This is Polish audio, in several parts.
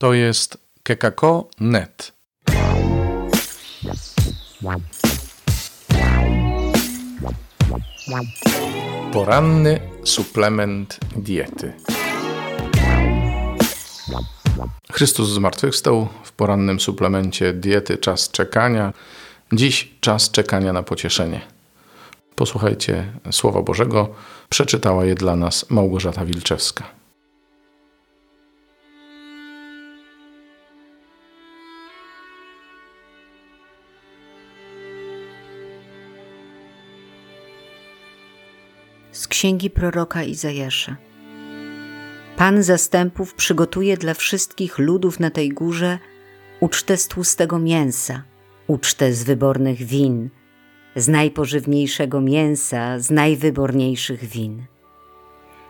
To jest kekako.net. Poranny suplement diety. Chrystus zmartwychwstał w porannym suplemencie diety Czas czekania. Dziś czas czekania na pocieszenie. Posłuchajcie Słowa Bożego. Przeczytała je dla nas Małgorzata Wilczewska. Księgi proroka Izajasza. Pan zastępów przygotuje dla wszystkich ludów na tej górze ucztę z tłustego mięsa, ucztę z wybornych win, z najpożywniejszego mięsa, z najwyborniejszych win.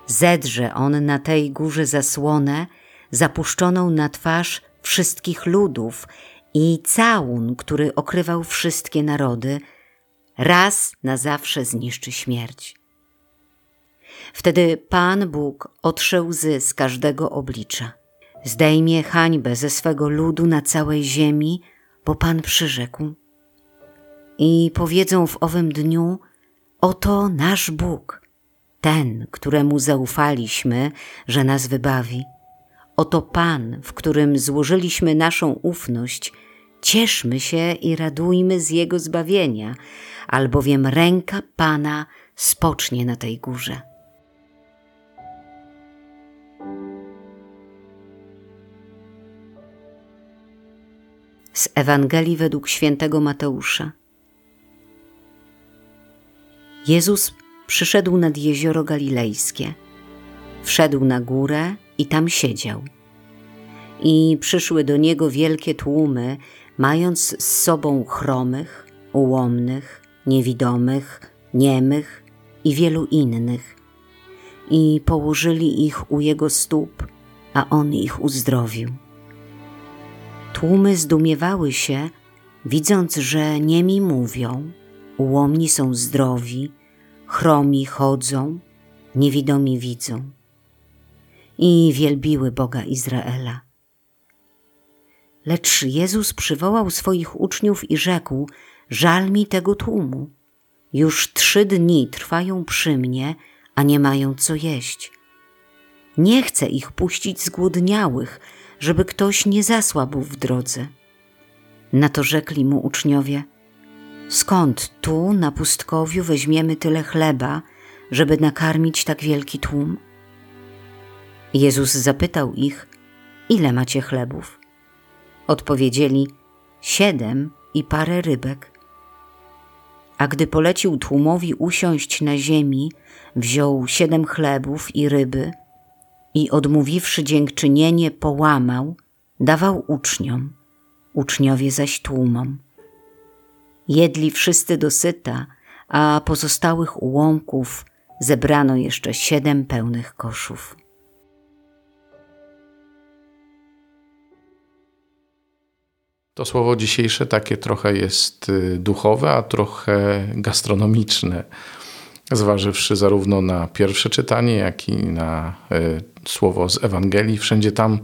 Zedrze on na tej górze zasłonę, zapuszczoną na twarz wszystkich ludów i całun, który okrywał wszystkie narody, raz na zawsze zniszczy śmierć. Wtedy Pan Bóg otrze łzy z każdego oblicza. Zdejmie hańbę ze swego ludu na całej ziemi, bo Pan przyrzekł. I powiedzą w owym dniu: Oto nasz Bóg, ten, któremu zaufaliśmy, że nas wybawi. Oto Pan, w którym złożyliśmy naszą ufność. Cieszmy się i radujmy z Jego zbawienia, albowiem ręka Pana spocznie na tej górze. Z Ewangelii według świętego Mateusza. Jezus przyszedł nad jezioro galilejskie. Wszedł na górę i tam siedział. I przyszły do niego wielkie tłumy, mając z sobą chromych, ułomnych, niewidomych, niemych i wielu innych. I położyli ich u jego stóp, a on ich uzdrowił. Tłumy zdumiewały się, widząc, że niemi mówią, ułomni są zdrowi, chromi chodzą, niewidomi widzą. I wielbiły Boga Izraela. Lecz Jezus przywołał swoich uczniów i rzekł: Żal mi tego tłumu. Już trzy dni trwają przy mnie, a nie mają co jeść. Nie chcę ich puścić zgłodniałych, żeby ktoś nie zasłabł w drodze. Na to rzekli mu uczniowie: Skąd tu na pustkowiu weźmiemy tyle chleba, żeby nakarmić tak wielki tłum? Jezus zapytał ich: Ile macie chlebów? Odpowiedzieli: Siedem i parę rybek. A gdy polecił tłumowi usiąść na ziemi, wziął siedem chlebów i ryby i odmówiwszy dziękczynienie, połamał, dawał uczniom, uczniowie zaś tłumom. Jedli wszyscy dosyta, a pozostałych ułomków zebrano jeszcze siedem pełnych koszów. To słowo dzisiejsze takie trochę jest y, duchowe, a trochę gastronomiczne zważywszy zarówno na pierwsze czytanie, jak i na e, słowo z Ewangelii. Wszędzie tam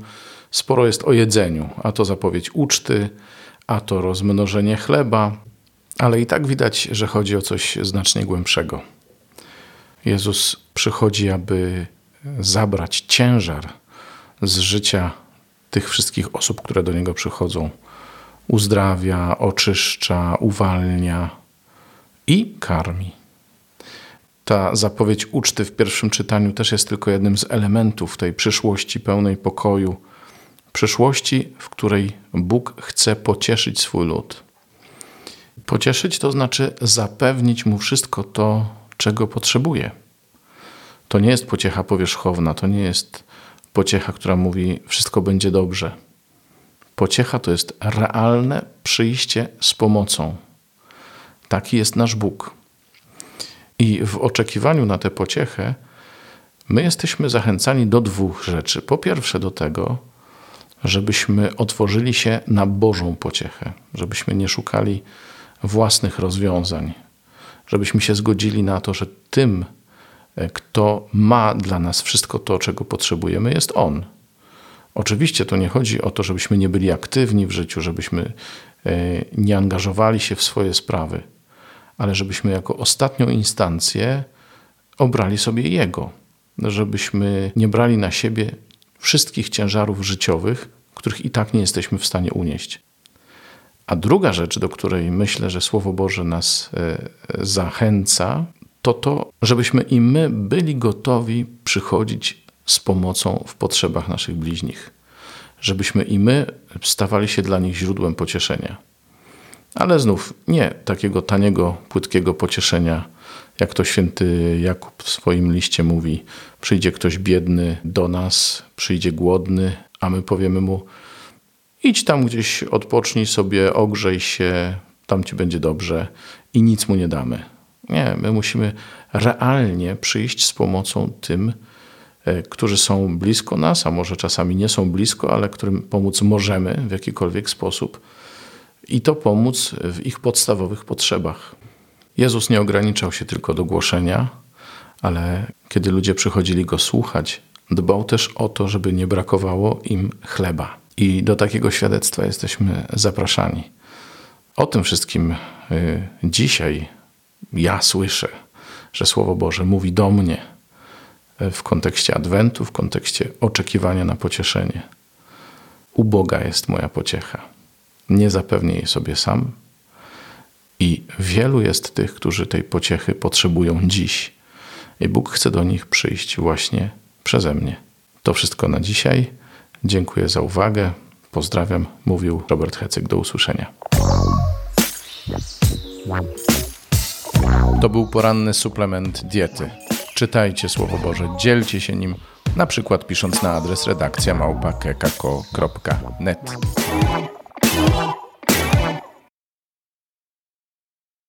sporo jest o jedzeniu, a to zapowiedź uczty, a to rozmnożenie chleba, ale i tak widać, że chodzi o coś znacznie głębszego. Jezus przychodzi, aby zabrać ciężar z życia tych wszystkich osób, które do Niego przychodzą. Uzdrawia, oczyszcza, uwalnia i karmi. Ta zapowiedź uczty w pierwszym czytaniu też jest tylko jednym z elementów tej przyszłości pełnej pokoju, przyszłości, w której Bóg chce pocieszyć swój lud. Pocieszyć to znaczy zapewnić mu wszystko to, czego potrzebuje. To nie jest pociecha powierzchowna, to nie jest pociecha, która mówi wszystko będzie dobrze. Pociecha to jest realne przyjście z pomocą. Taki jest nasz Bóg. I w oczekiwaniu na tę pociechę, my jesteśmy zachęcani do dwóch rzeczy. Po pierwsze, do tego, żebyśmy otworzyli się na Bożą pociechę, żebyśmy nie szukali własnych rozwiązań, żebyśmy się zgodzili na to, że tym, e, kto ma dla nas wszystko to, czego potrzebujemy, jest On. Oczywiście to nie chodzi o to, żebyśmy nie byli aktywni w życiu, żebyśmy e, nie angażowali się w swoje sprawy, ale żebyśmy jako ostatnią instancję obrali sobie Jego, żebyśmy nie brali na siebie wszystkich ciężarów życiowych, których i tak nie jesteśmy w stanie unieść. A druga rzecz, do której myślę, że Słowo Boże nas e, zachęca, to to, żebyśmy i my byli gotowi przychodzić z pomocą w potrzebach naszych bliźnich, żebyśmy i my stawali się dla nich źródłem pocieszenia. Ale znów nie takiego taniego, płytkiego pocieszenia, jak to święty Jakub w swoim liście mówi: Przyjdzie ktoś biedny do nas, przyjdzie głodny, a my powiemy mu: Idź tam gdzieś, odpocznij sobie, ogrzej się, tam ci będzie dobrze i nic mu nie damy. Nie, my musimy realnie przyjść z pomocą tym, e, którzy są blisko nas, a może czasami nie są blisko, ale którym pomóc możemy w jakikolwiek sposób i to pomóc w ich podstawowych potrzebach. Jezus nie ograniczał się tylko do głoszenia, ale kiedy ludzie przychodzili go słuchać, dbał też o to, żeby nie brakowało im chleba. I do takiego świadectwa jesteśmy zapraszani. O tym wszystkim y, dzisiaj ja słyszę, że Słowo Boże mówi do mnie w kontekście Adwentu, w kontekście oczekiwania na pocieszenie. Uboga jest moja pociecha. Nie zapewnię jej sobie sam. I wielu jest tych, którzy tej pociechy potrzebują dziś. I Bóg chce do nich przyjść właśnie przeze mnie. To wszystko na dzisiaj. Dziękuję za uwagę. Pozdrawiam, mówił Robert Hecyk. Do usłyszenia. To był poranny suplement diety. Czytajcie Słowo Boże, dzielcie się nim, na przykład pisząc na adres redakcja małpa.kekako.net. Thank you.